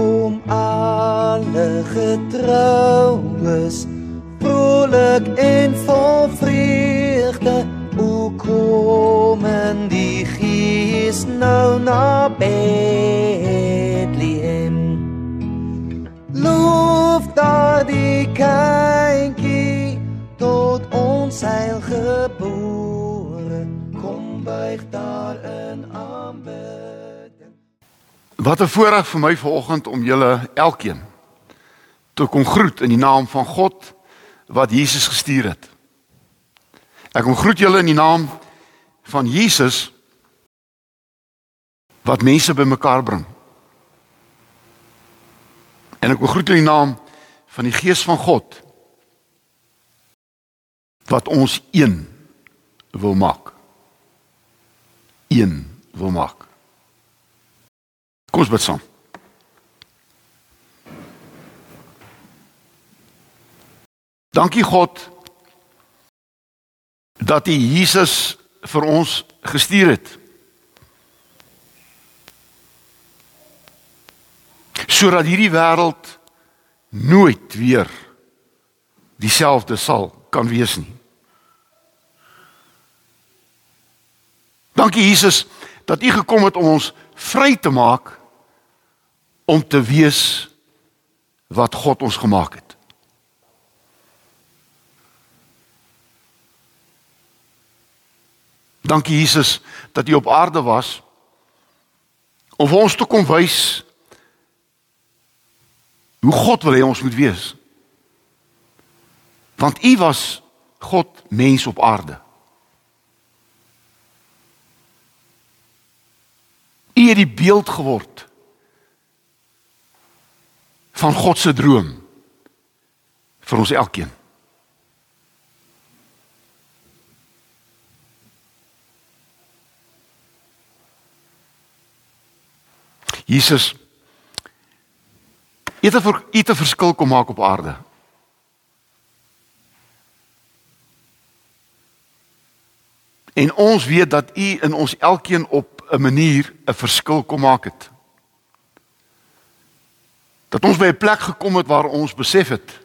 kom alle getroues vrolik en Wat 'n voorreg vir my vanoggend om julle elkeen te kom groet in die naam van God wat Jesus gestuur het. Ek kom groet julle in die naam van Jesus wat mense bymekaar bring. En ek kom groet in die naam van die Gees van God wat ons een wil maak. Een wil maak. Kom ons bid saam. Dankie God dat U Jesus vir ons gestuur het. Sodat hierdie wêreld nooit weer dieselfde sal kan wees nie. Dankie Jesus dat U gekom het om ons vry te maak om te wees wat God ons gemaak het. Dankie Jesus dat U op aarde was om vir ons te kom wys hoe God wil hê ons moet wees. Want U was God mens op aarde. U het die beeld geword van God se droom vir ons elkeen. Jesus het 'n het 'n verskil kom maak op aarde. En ons weet dat U in ons elkeen op 'n manier 'n verskil kom maak het. Dat ons by 'n plek gekom het waar ons besef het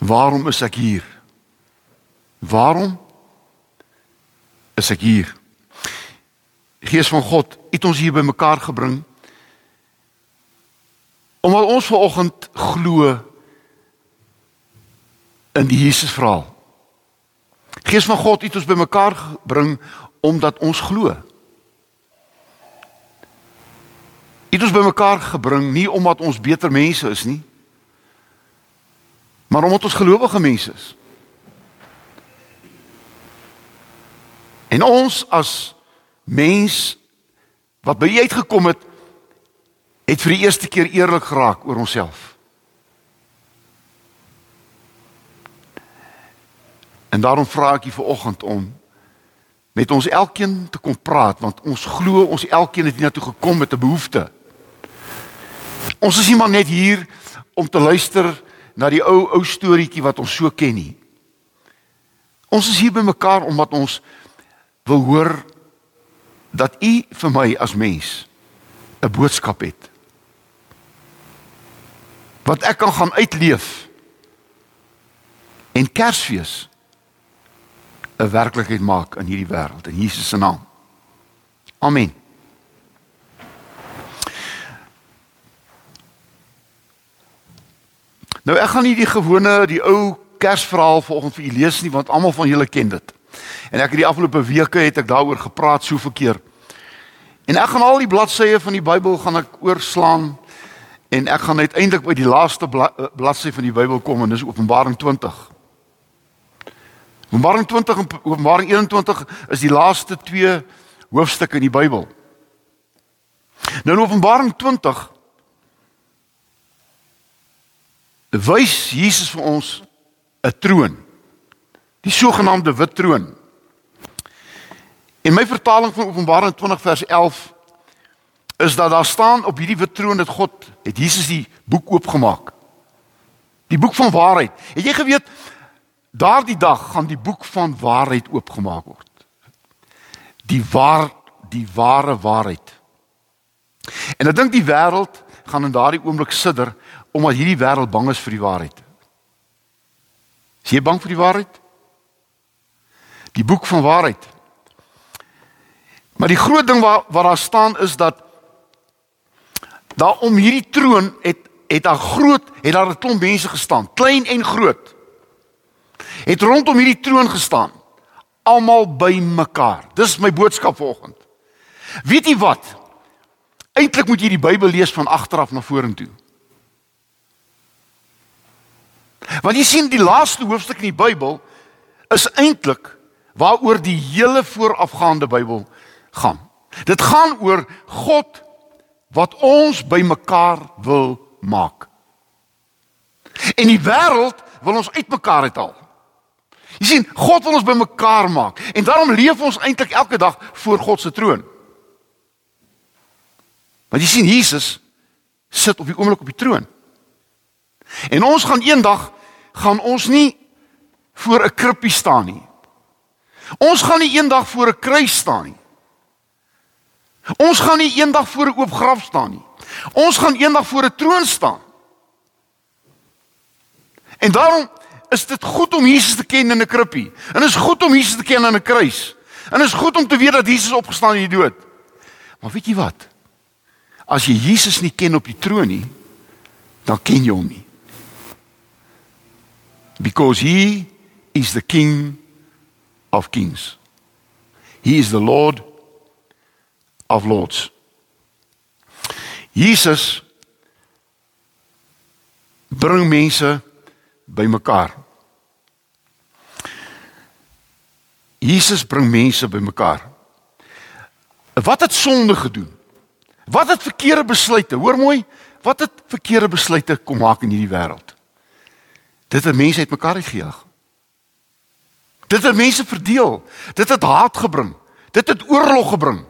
waarom is ek hier? Waarom is ek hier? Gees van God, het ons hier bymekaar gebring omdat ons ver oggend glo in die Jesus verhaal. Gees van God het ons bymekaar gebring omdat ons glo. Het ons bymekaar gebring nie omdat ons beter mense is nie, maar omdat ons gelowige mense is. En ons as mens wat by U uitgekom het, het vir die eerste keer eerlik geraak oor onsself. En daarom vra ek u vanoggend om met ons elkeen te kom praat want ons glo ons elkeen het hiernatoe gekom met 'n behoefte. Ons is nie maar net hier om te luister na die ou ou storieetjie wat ons so ken nie. Ons is hier bymekaar omdat ons wil hoor dat u vir my as mens 'n boodskap het wat ek kan gaan uitleef en Kersfees 'n werklikheid maak in hierdie wêreld in Jesus se naam. Amen. Nou ek gaan nie die gewone die ou Kersverhaal vanoggend vir u lees nie want almal van julle ken dit. En ek het die afgelope weke het ek daaroor gepraat soveel keer. En ek gaan al die bladsye van die Bybel gaan ek oorslaan en ek gaan uiteindelik by die laaste eh, bladsy van die Bybel kom en dis Openbaring 20. Openbaring 20 en Openbaring 21 is die laaste twee hoofstukke in die Bybel. Nou in Openbaring 20 wys Jesus vir ons 'n troon. Die sogenaamde wit troon. In my vertaling van Openbaring 20 vers 11 is dat daar staan op hierdie wit troon dat God het Jesus die boek oopgemaak. Die boek van waarheid. Het jy geweet daardie dag gaan die boek van waarheid oopgemaak word. Die waar die ware waarheid. En ek dink die wêreld gaan in daardie oomblik sidder omdat hierdie wêreld bang is vir die waarheid. Is jy bang vir die waarheid? Die boek van waarheid. Maar die groot ding waar waar daar staan is dat daar om hierdie troon het het daar groot het daar 'n klomp mense gestaan, klein en groot. Het rondom hierdie troon gestaan. Almal by mekaar. Dis my boodskap vanoggend. Weet jy wat? Eintlik moet jy die Bybel lees van agter af na vorentoe. Want jy sien die laaste hoofstuk in die Bybel is eintlik waaroor die hele voorafgaande Bybel gaan. Dit gaan oor God wat ons bymekaar wil maak. En die wêreld wil ons uitmekaar uithaal. Jy sien, God wil ons bymekaar maak en daarom leef ons eintlik elke dag voor God se troon. Want jy sien Jesus sit op die oomblik op die troon. En ons gaan eendag gaan ons nie voor 'n krippie staan nie. Ons gaan nie eendag voor 'n kruis staan nie. Ons gaan nie eendag voor 'n oop graf staan nie. Ons gaan eendag voor 'n troon staan. En daarom is dit goed om Jesus te ken in 'n krippie. En is goed om Jesus te ken aan 'n kruis. En is goed om te weet dat Jesus opgestaan uit die dood. Maar weet jy wat? As jy Jesus nie ken op die troon nie, dan ken jy hom nie because he is the king of kings. He is the lord of lords. Jesus bring mense bymekaar. Jesus bring mense bymekaar. Wat het sonde gedoen? Wat het verkeerde besluite? Hoor mooi, wat het verkeerde besluite kom maak in hierdie wêreld? Dit het mense uitmekaar uitgejaag. Dit het mense verdeel. Dit het haat gebring. Dit het oorlog gebring.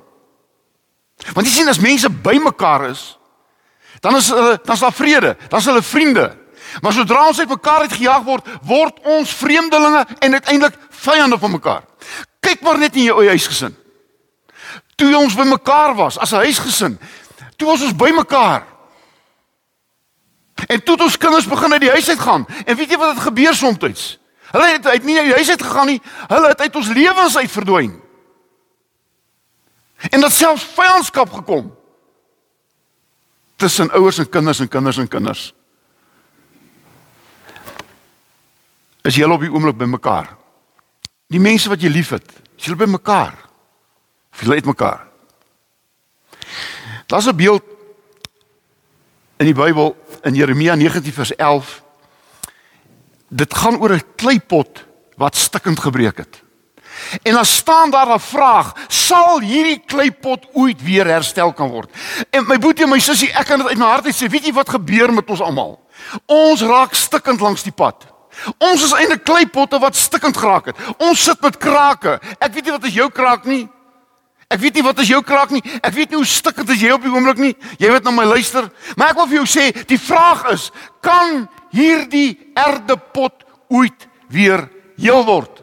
Want jy sien as mense bymekaar is, dan is hulle dan is daar vrede, dan is hulle vriende. Maar sodra ons uitmekaar uitgejaag word, word ons vreemdelinge en uiteindelik vyande van mekaar. Kyk maar net in jou eie huisgesin. Toe ons bymekaar was as 'n huisgesin, toe was ons bymekaar. En toe het ons kinders begin uit die huis uit gaan. En weet jy wat het gebeur soms? Hulle het uit nie uit die huis uit gegaan nie. Hulle het uit ons lewens uit verdwyn. En dit selfs vyandskap gekom. Tussen ouers en kinders en kinders en kinders. Is julle op die oomblik by mekaar? Die mense wat jy liefhet, is julle by mekaar? Of julle uit mekaar? Daar's 'n beeld in die Bybel in Jeremia 19 vers 11 dit gaan oor 'n kleipot wat stikkend gebreek het. En dan staan daar 'n vraag, sal hierdie kleipot ooit weer herstel kan word? En my boetie en my sussie, ek kan dit uit my hart uit sê, weet jy wat gebeur met ons almal? Ons raak stikkend langs die pad. Ons is eintlik kleipotte wat stikkend geraak het. Ons sit met krake. Ek weet nie wat is jou kraak nie. Ek weet nie wat is jou kraak nie. Ek weet nie hoe stikkend is jy op die oomblik nie. Jy weet na my luister. Maar ek wil vir jou sê, die vraag is, kan hierdie erdepot ooit weer heel word?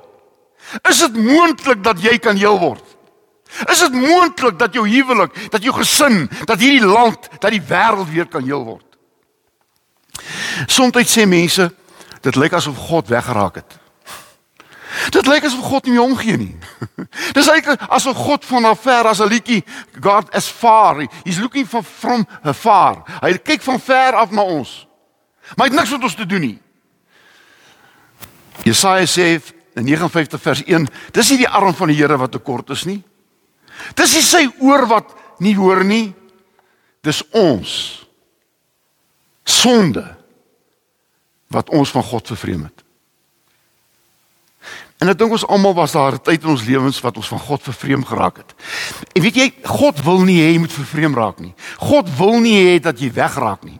Is dit moontlik dat jy kan heel word? Is dit moontlik dat jou huwelik, dat jou gesin, dat hierdie land, dat die wêreld weer kan heel word? Soms sê mense, dit lyk asof God weggeraak het. Dit lyk asof God nie omgee nie. Dis eintlik asof God van ver as 'n liedjie God as far. He's looking for from afar. Hy kyk van ver af na ons. Maar hy het niks met ons te doen nie. Jesaja sê in 59 vers 1, dis nie die arm van die Here wat tekort is nie. Dis nie sy oor wat nie hoor nie. Dis ons sonde wat ons van God vervreem het. En ek dink ons almal was daar 'n tyd in ons lewens wat ons van God vervreem geraak het. En weet jy, God wil nie hê jy moet vervreem raak nie. God wil nie hê dat jy wegraak nie.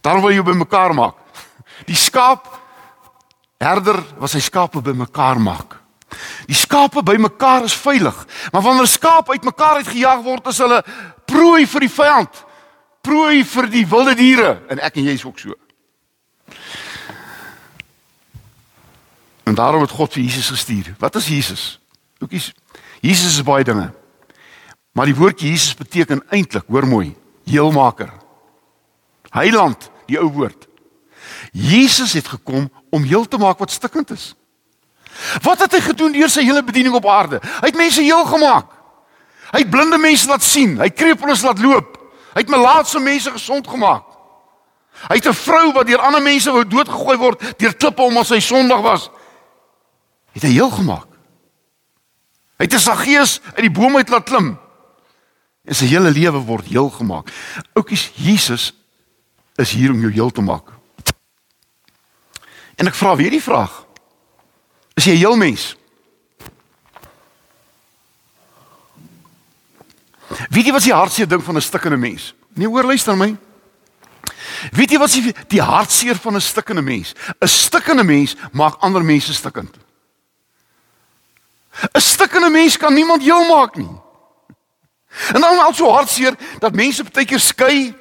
Daarom wil jy bymekaar maak. Die skaap herder was sy skape bymekaar maak. Die skape bymekaar is veilig, maar wanneer skaap uitmekaar uitgejaag word, is hulle prooi vir die vyand. Prooi vir die wilde diere en ek en jy is ook so. En daarom het God vir Jesus gestuur. Wat is Jesus? Oukies, Jesus is baie dinge. Maar die woordjie Jesus beteken eintlik, hoor mooi, heelmaker. Heiland, die ou woord. Jesus het gekom om heel te maak wat stikkend is. Wat het hy gedoen deur sy hele bediening op aarde? Hy het mense heel gemaak. Hy het blinde mense laat sien, hy het krepeles laat loop. Hy het melaatse mense gesond gemaak. Hy het 'n vrou wat deur ander mense wou doodgegooi word deur klippe omdat sy sondig was, het hy heel gemaak. Hy het 'n Saggeus uit die boom uit laat klim. En sy hele lewe word heel gemaak. Oukies, Jesus is hier om jou heel te maak. En ek vra weer die vraag. Is jy heel mens? Weet jy wat is die hartseer ding van 'n stikkende mens? Nee, hoor luister my. Weet jy wat is die, die hartseer van 'n stikkende mens? 'n Stikkende mens maak ander mense stikkend. 'n Stikkende mens kan niemand heel maak nie. En dan al so hartseer dat mense baie keer skei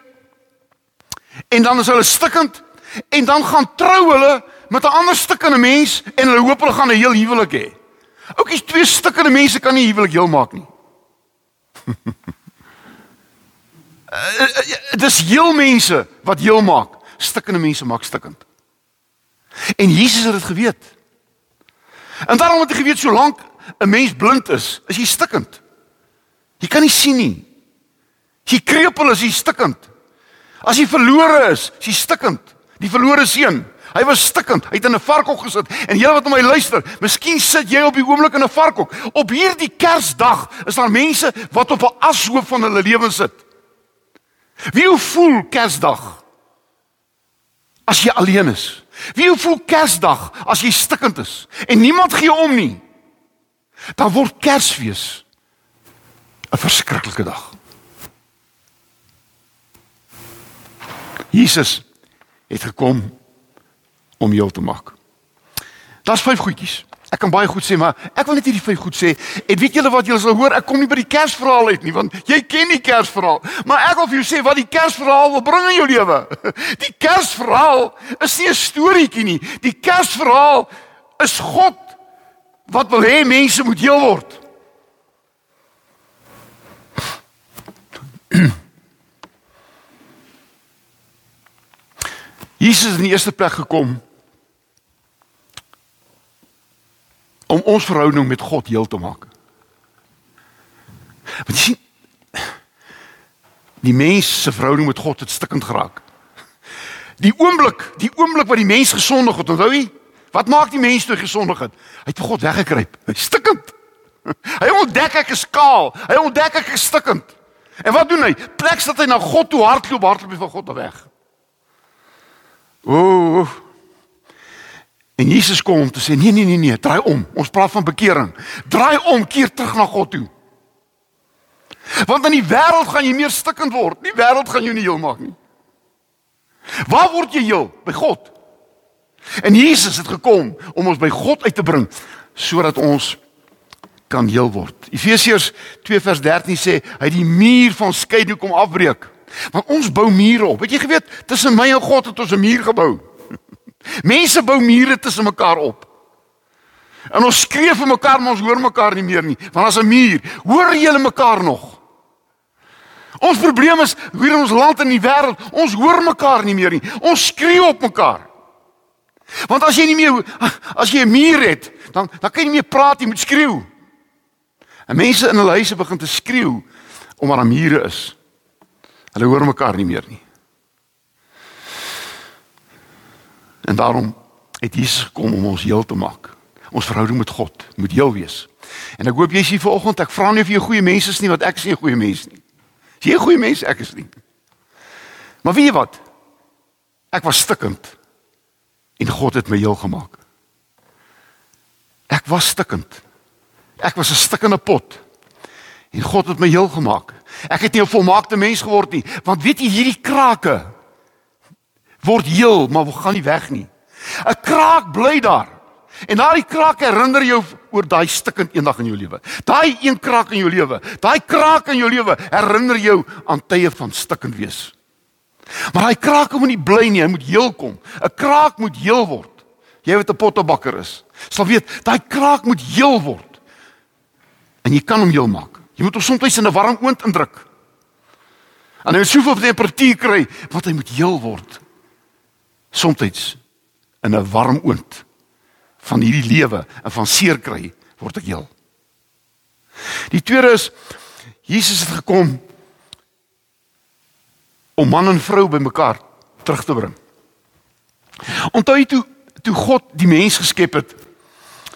en dan is hulle stikkend en dan gaan trou hulle met 'n ander stikkende mens en hulle hoop hulle gaan 'n heel huwelik hê. Oukies twee stikkende mense kan nie huwelik heel maak nie. Dit is heel mense wat heel maak. Stikkende mense maak stikkend. En Jesus het dit geweet. En daarom het hy geweet solank 'n mens blind is, is hy stikkend. Jy kan nie sien nie. Jy krepeel as jy stikkend. As jy verlore is, is jy stikkend. Die verlore seun, hy was stikkend. Hy het in 'n varkhok gesit. En jy wat na my luister, miskien sit jy op die oomblik in 'n varkhok. Op hierdie Kersdag is daar mense wat op 'n ashoop van hulle lewe sit. Wie voel Kersdag? As jy alleen is. Wie voel Kersdag as jy stikkend is en niemand gee om nie? Dan word Kersfees 'n verskriklike dag. Jesus het gekom om jou te maak. Daar's vyf goedjies. Ek kan baie goed sê, maar ek wil net hierdie vyf goed sê. En weet julle wat julle sal hoor? Ek kom nie by die Kersverhaal uit nie, want jy ken die Kersverhaal. Maar ek wil vir jou sê wat die Kersverhaal wil bring in jou lewe. Die Kersverhaal is nie 'n storieetjie nie. Die Kersverhaal is God wat wil hê mense moet heel word. Jesus het in die eerste plek gekom om ons verhouding met God heel te maak. Want jy sien die mens se verhouding met God het stikkend geraak. Die oomblik, die oomblik wat die mens gesondig het, onthou jy? Wat maak die mens toe gesondig het? Hy het vir God weggekruip. Hy stikkend. Hy ontdek ek is kaal. Hy ontdek ek is stikkend. En wat doen hy? Plek dat hy na God toe hardloop, hardloop hy van God af weg. Ooh. En Jesus kom om te sê nee nee nee nee, draai om. Ons praat van bekering. Draai om, keer terug na God toe. Want in die wêreld gaan jy meer stikkend word. Die wêreld gaan jou nie heel maak nie. Waar word jy heel? By God. En Jesus het gekom om ons by God uit te bring sodat ons kan heel word. Efesiërs 2 vers 13 sê hy die muur van skeiding kom afbreek. Want ons bou mure op. Het jy geweet tussen my en God het ons 'n muur gebou? Mense bou mure tussen mekaar op. En ons skree vir mekaar, maar ons hoor mekaar nie meer nie, want as 'n muur, hoor julle mekaar nog? Ons probleem is hier in ons land en in die wêreld, ons hoor mekaar nie meer nie. Ons skree op mekaar. Want as jy nie meer as jy 'n muur het, dan dan kan jy nie meer praat nie, moet skreeu. En mense in hulle huise begin te skreeu omdat daar mure is. Hulle hoor mekaar nie meer nie. En daarom het Jesus gekom om ons heel te maak. Ons verhouding met God moet heel wees. En ek hoop jy is hier vanoggend. Ek vra nie of jy 'n goeie mens is nie, want ek is nie 'n goeie mens nie. Is jy 'n goeie mens? Ek is nie. Maar weet jy wat? Ek was stikkend en God het my heel gemaak. Ek was stikkend. Ek was 'n stikkende pot. En God het my heel gemaak. Ek het nie 'n volmaakte mens geword nie, want weet jy hierdie krake word heel, maar gaan nie weg nie. 'n Kraak bly daar. En daai kraak herinner jou oor daai stikkend eendag in jou lewe. Daai een kraak in jou lewe, daai kraak in jou lewe herinner jou aan tye van stikkend wees. Maar daai kraak moet nie bly nie, hy moet heel kom. 'n Kraak moet heel word. Jy wat 'n pottebakker is, sal weet, daai kraak moet heel word. En jy kan hom heel maak. Jy moet hom soms in 'n warm oond indruk. En hy moet soveel temperatuur kry wat hy moet heel word. Soms in 'n warm oond van hierdie lewe en van seer kry word ek heel. Die tweede is Jesus het gekom om man en vrou bymekaar terug te bring. Onthou jy toe toe God die mens geskep het?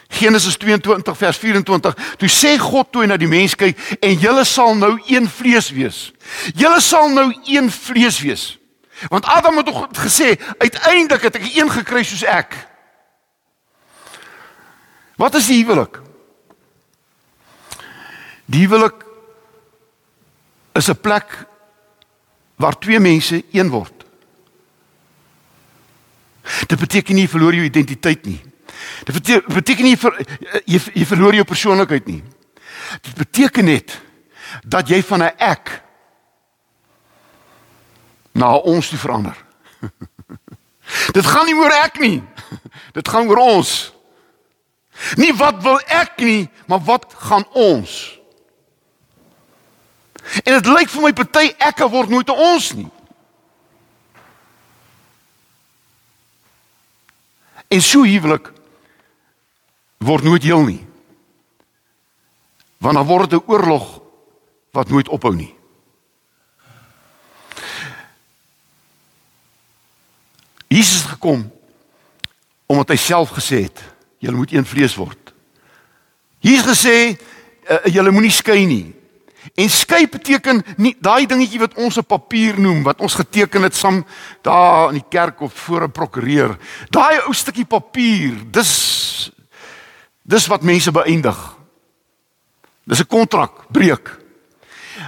Genesis 22 vers 24. Toe sê God toe na die mens kyk en julle sal nou een vlees wees. Julle sal nou een vlees wees. Want Adam het tog gesê uiteindelik het ek een gekry soos ek. Wat is die huwelik? Die huwelik is 'n plek waar twee mense een word. Dit beteken nie jy verloor jou identiteit nie. Dit beteken, beteken nie jy, ver, jy jy verloor jou persoonlikheid nie. Dit beteken net dat jy van 'n ek na ons toe verander. Dit gaan nie oor ek nie. Dit gaan oor ons. Nie wat wil ek nie, maar wat gaan ons? En dit lyk vir my party ekke word nooit 'n ons nie. En so huwelik word nooit heel nie. Want dan word dit 'n oorlog wat nooit ophou nie. Jesus het gekom omdat hy self gesê het, julle moet een vlees word. Jesus gesê, uh, julle moenie skei nie. En skei beteken nie daai dingetjie wat ons op papier noem wat ons geteken het saam daar in die kerk of voor 'n prokureur. Daai ou stukkie papier, dis dis wat mense beëindig. Dis 'n kontrak breek.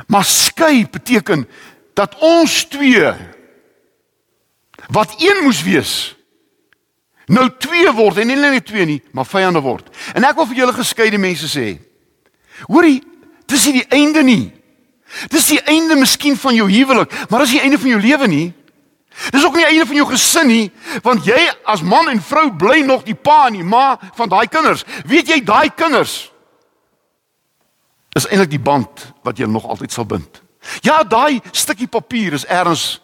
Maar skei beteken dat ons twee wat een moes wees nou twee word en nie net twee nie, maar vyande word. En ek wil vir julle geskeide mense sê. Hoorie, Dis nie die einde nie. Dis die einde miskien van jou huwelik, maar dis nie die einde van jou lewe nie. Dis ook nie die einde van jou gesin nie, want jy as man en vrou bly nog die pa en die ma van daai kinders. Weet jy daai kinders is eintlik die band wat jy nog altyd sal bind. Ja, daai stukkie papier is ergens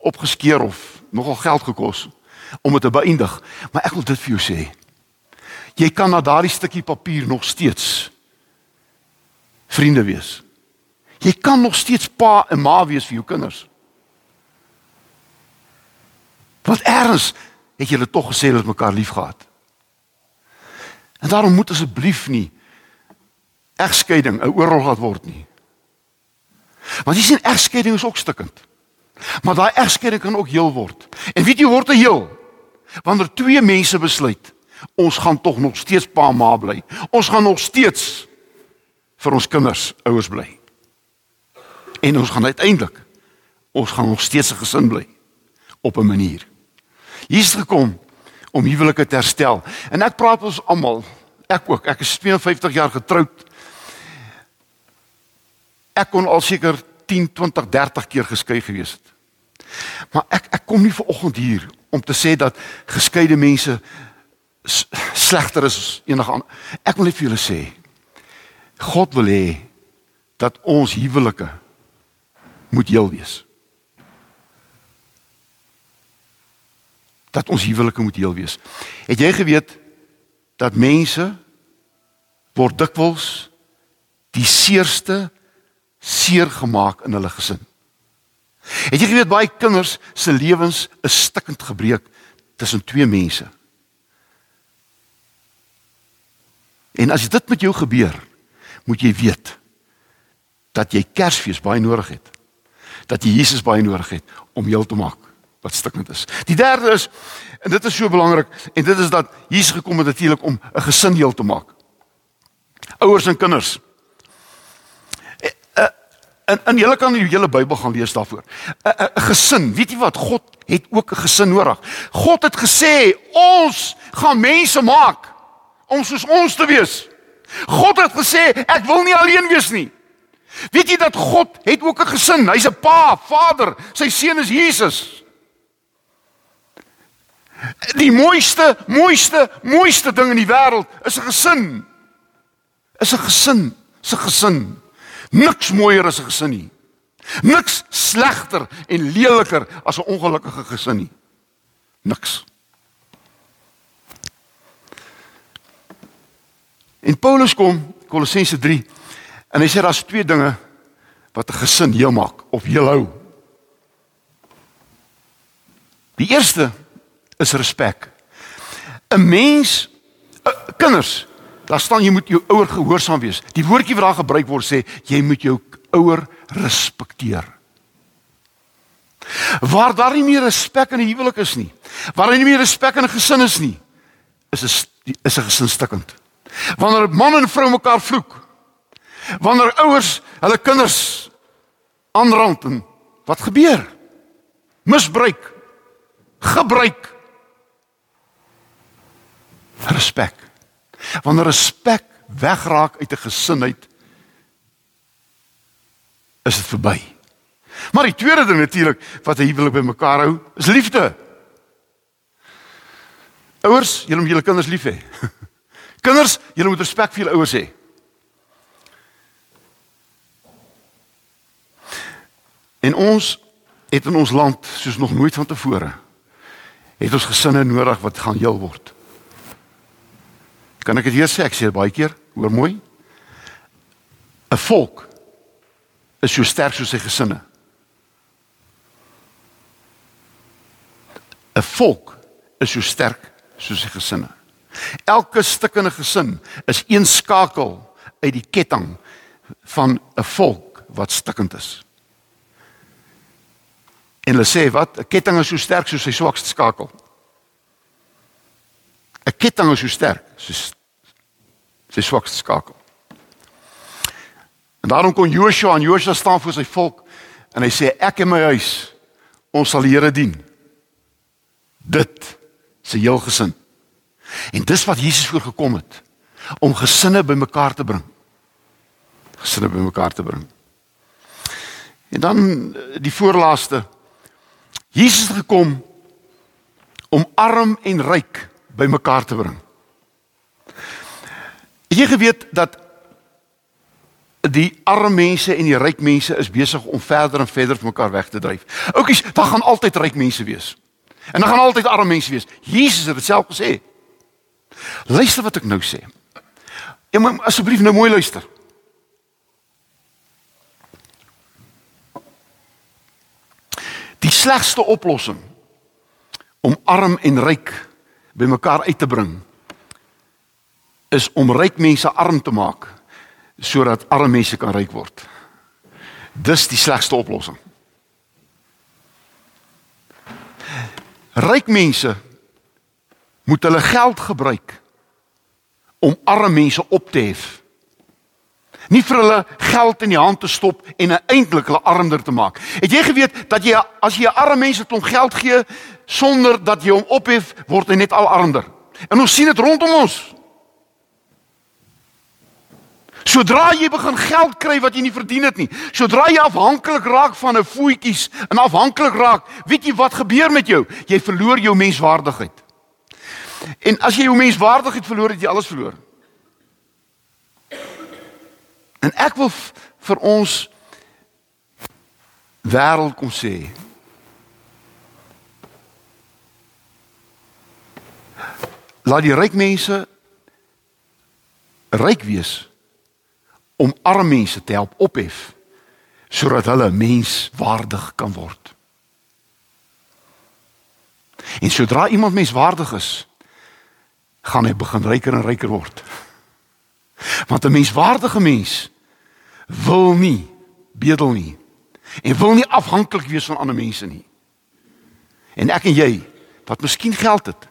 opgeskeer of nogal geld gekos om dit te beëindig, maar ek wil dit vir jou sê. Jy kan na daardie stukkie papier nog steeds vriende wees. Jy kan nog steeds pa en ma wees vir jou kinders. Want eers het julle tog gesê dat mekaar liefgehad. En daarom moet asseblief nie egskeiding 'n oorlog laat word nie. Want jy sien egskeiding is ook stikkend. Maar daai egskeiding kan ook heel word. En weet jy word dit heel? Wanneer twee mense besluit ons gaan tog nog steeds pa en ma bly. Ons gaan nog steeds vir ons kinders ouers bly. En ons gaan uiteindelik ons gaan nog steeds 'n gesin bly op 'n manier. Hier's gekom om huwelike te herstel. En ek praat ons almal, ek ook, ek is 52 jaar getroud. Ek kon al seker 10, 20, 30 keer geskei gewees het. Maar ek ek kom nie ver oggend hier om te sê dat geskeide mense slegter is as enige ander. Ek wil net vir julle sê, God wil hê dat ons huwelike moet heel wees. Dat ons huwelike moet heel wees. Het jy geweet dat mense word dikwels die seerste seer gemaak in hulle gesin? Het jy geweet baie kinders se lewens is stikkend gebreek tussen twee mense? En as dit met jou gebeur, moet jy weet dat jy Kersfees baie nodig het. Dat jy Jesus baie nodig het om heel te maak wat stikkend is. Die derde is en dit is so belangrik en dit is dat Jesus gekom het natuurlik om 'n gesin heel te maak. Ouers en kinders. Eh, eh, en en julle kan die hele Bybel gaan lees daarvoor. 'n Gesin, weet jy wat? God het ook 'n gesin nodig. God het gesê ons gaan mense maak om soos ons te wees. God het gesê ek wil nie alleen wees nie. Weet jy dat God het ook 'n gesin. Hy's 'n pa, Vader. Sy seun is Jesus. Die mooiste, mooiste, mooiste ding in die wêreld is 'n gesin. Is 'n gesin, is 'n gesin. Niks mooier as 'n gesin nie. Niks slegter en leliker as 'n ongelukkige gesin nie. Niks. En Paulus kom Kolossense 3 en hy sê daar's twee dinge wat 'n gesin heel maak of heel hou. Die eerste is respek. 'n Mens uh, kinders, daar staan jy moet jou ouer gehoorsaam wees. Die woordjie wat daar gebruik word sê jy moet jou ouer respekteer. Waar daar nie meer respek in 'n huwelik is nie, waar daar nie meer respek in 'n gesin is nie, is 'n is 'n gesin stikkend. Wanneer man en vrou mekaar vloek, wanneer ouers hulle kinders aanrand en wat gebeur? Misbruik, gebruik respek. Wanneer respek wegraak uit 'n gesin uit is dit verby. Maar die tweede ding natuurlik wat 'n huwelik bymekaar hou, is liefde. Ouers, julle moet julle kinders lief hê. kinders, julle moet respek vir julle ouers hê. En ons het in ons land soos nog nooit vantevore het ons gesinne nodig wat gaan heel word. Kan ek dit hier sê? Ek sê baie keer, hoor mooi. 'n Volk is so sterk soos sy gesinne. 'n Volk is so sterk soos sy gesinne. Elke stukkende gesin is een skakel uit die ketting van 'n volk wat stikkend is. En hulle sê wat 'n ketting is so sterk soos sy swakste skakel. 'n Ketting is so sterk soos sy swakste skakel. En daarom kon Joshua en Joshua staan voor sy volk en hy sê ek en my huis ons sal die Here dien. Dit se heel gesin. En dis wat Jesus voorgekom het om gesinne bymekaar te bring. Gesinne bymekaar te bring. En dan eh, die voorlaaste Jesus het gekom om arm en ryk bymekaar te bring. Jy geweet dat die arme mense en die ryk mense is besig om verder en verder van mekaar weg te dryf. Oukies, daar gaan altyd ryk mense wees. En daar gaan altyd arme mense wees. Jesus het dit self gesê. Luister wat ek nou sê. Jy moet asseblief nou mooi luister. Die slegste oplossing om arm en ryk bymekaar uit te bring is om ryk mense arm te maak sodat arme mense kan ryk word. Dis die slegste oplossing. Ryk mense moet hulle geld gebruik om arme mense op te hef. Nie vir hulle geld in die hand te stop en eintlik hulle armer te maak. Het jy geweet dat jy as jy 'n arme mens het om geld gee sonder dat jy hom ophef, word hy net al armer. En ons sien dit rondom ons. Sodra jy begin geld kry wat jy nie verdien het nie, sodra jy afhanklik raak van 'n voetjies en afhanklik raak, weet jy wat gebeur met jou? Jy verloor jou menswaardigheid. En as jy jou menswaardigheid verloor, het jy alles verloor. En ek wil vir ons wêreld kom sê. Laat die ryk mense ryk wees om arme mense te help ophef sodat hulle menswaardig kan word. En sodra iemand menswaardig is, gaan hy begin ryker en ryker word. Want 'n menswaardige mens wil nie bedel nie en wil nie afhanklik wees van ander mense nie. En ek en jy wat miskien geld het,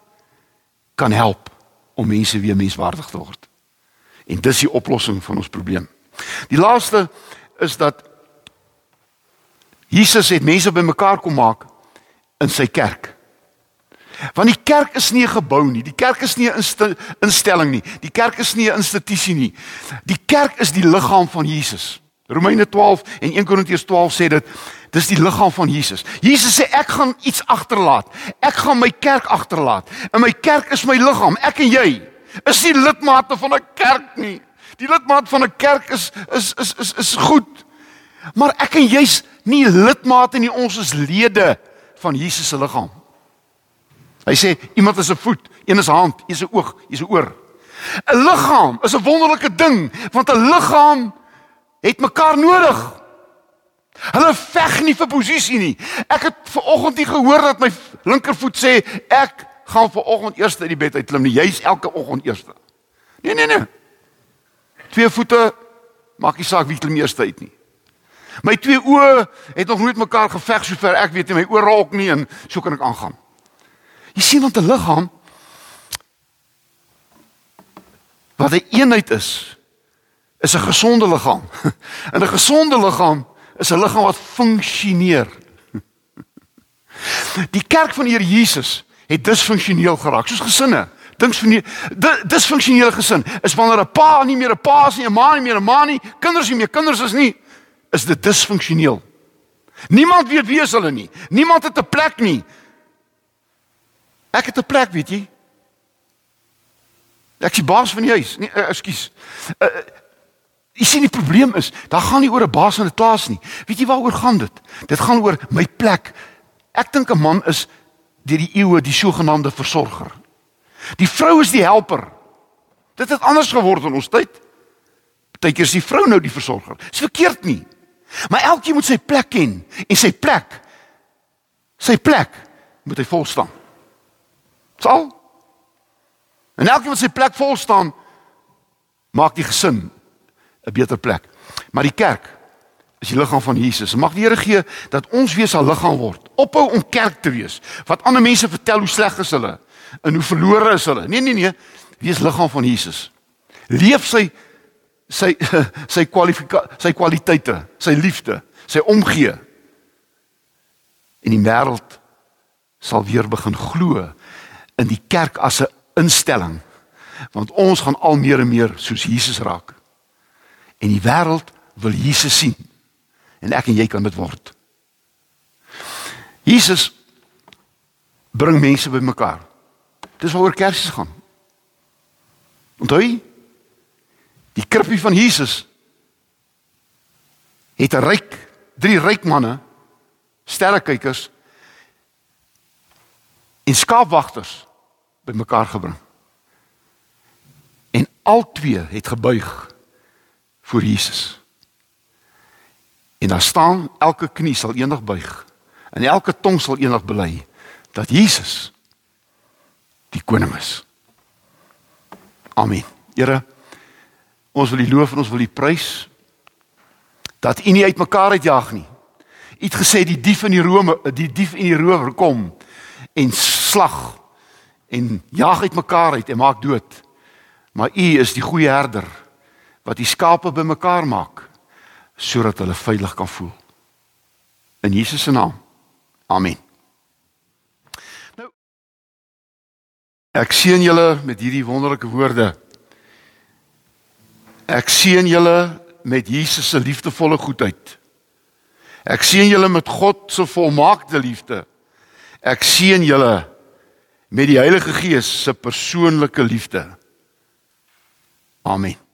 kan help om mense weer menswaardig te word. En dis die oplossing van ons probleem. Die laaste is dat Jesus het mense bymekaar kom maak in sy kerk. Want die kerk is nie 'n gebou nie, die kerk is nie 'n instelling nie, die kerk is nie 'n institusie nie. Die kerk is die liggaam van Jesus. Romeine 12 en 1 Korintiërs 12 sê dit, dis die liggaam van Jesus. Jesus sê ek gaan iets agterlaat. Ek gaan my kerk agterlaat. En my kerk is my liggaam. Ek en jy is nie lidmate van 'n kerk nie. Die lidmaat van 'n kerk is is is is is goed. Maar ek en jy's nie lidmate nie, ons is lede van Jesus se liggaam. Hy sê iemand is 'n voet, een is 'n hand, een is 'n oog, een is 'n oor. 'n Liggaam is 'n wonderlike ding want 'n liggaam het mekaar nodig. Hulle veg nie vir posisie nie. Ek het ver oggend nie gehoor dat my linkervoet sê ek gaan ver oggend eers uit die bed uit klim nie. Jy's elke oggend eerste. Nee nee nee. Twee voete maak nie saak wie klim eers uit nie. My twee oë het nog nooit mekaar geveg sover ek weet nie. My oë raak nie en so kan ek aangaan. Jy sien want 'n liggaam wat 'n een eenheid is, is 'n gesonde liggaam. En 'n gesonde liggaam is 'n liggaam wat funksioneer. Die kerk van die Here Jesus het disfunksioneel geraak, soos gesinne. Disfunksionele disfunksionele gesin is wanneer 'n pa nie meer 'n pa is nie, 'n ma nie meer 'n ma nie, kinders nie meer kinders is nie, is dit disfunksioneel. Niemand weet wie is hulle nie. Niemand het 'n plek nie. Ek het 'n plek, weet jy? Ek is die baas van die huis. Nee, uh, ekskuus. Uh, jy sien die probleem is, daar gaan nie oor 'n baas in 'n klas nie. Weet jy waaroor gaan dit? Dit gaan oor my plek. Ek dink 'n man is deur die eeue die sogenaamde versorger. Die vrou is die helper. Dit het anders geword in ons tyd. Partykeer is die vrou nou die versorger. Dis verkeerd nie. Maar elkeen moet sy plek ken en sy plek sy plek moet hy vol staan. Sal. En elkeen wat sy plek vol staan, maak die gesin 'n beter plek. Maar die kerk is die liggaam van Jesus. Mag die Here gee dat ons weer sy liggaam word. Ophou om kerk te wees. Wat ander mense vertel hoe sleg is hulle en hoe verlore is hulle. Nee nee nee, wees liggaam van Jesus. Leef sy sy sy kwalifikasie, sy kwaliteite, sy liefde, sy omgee. En die wêreld sal weer begin glo in die kerk as 'n instelling. Want ons gaan al meer en meer soos Jesus raak. En die wêreld wil Jesus sien. En ek en jy kan dit word. Jesus bring mense bymekaar. Dis waaroor Kersfees gaan. Onthou jy? Die krippie van Jesus het 'n ryk, drie ryk manne, sterrekykers en skaapwagters bymekaar gebring. En al twee het gebuig voor Jesus. En daar staan elke knie sal eendag buig en elke tong sal eendag bely dat Jesus die koning is. Amen. Here, ons wil U loof en ons wil U prys dat U nie uitmekaar uitjaag nie. U het gesê die dief in die Rome, die dief en die rower kom en slag en jaag uitmekaar uit en maak dood. Maar U is die goeie herder wat die skape bymekaar maak sodat hulle veilig kan voel. In Jesus se naam. Amen. Nou Ek seën julle met hierdie wonderlike woorde. Ek seën julle met Jesus se liefdevolle goedheid. Ek seën julle met God se volmaakte liefde. Ek seën julle met die Heilige Gees se persoonlike liefde. Amen.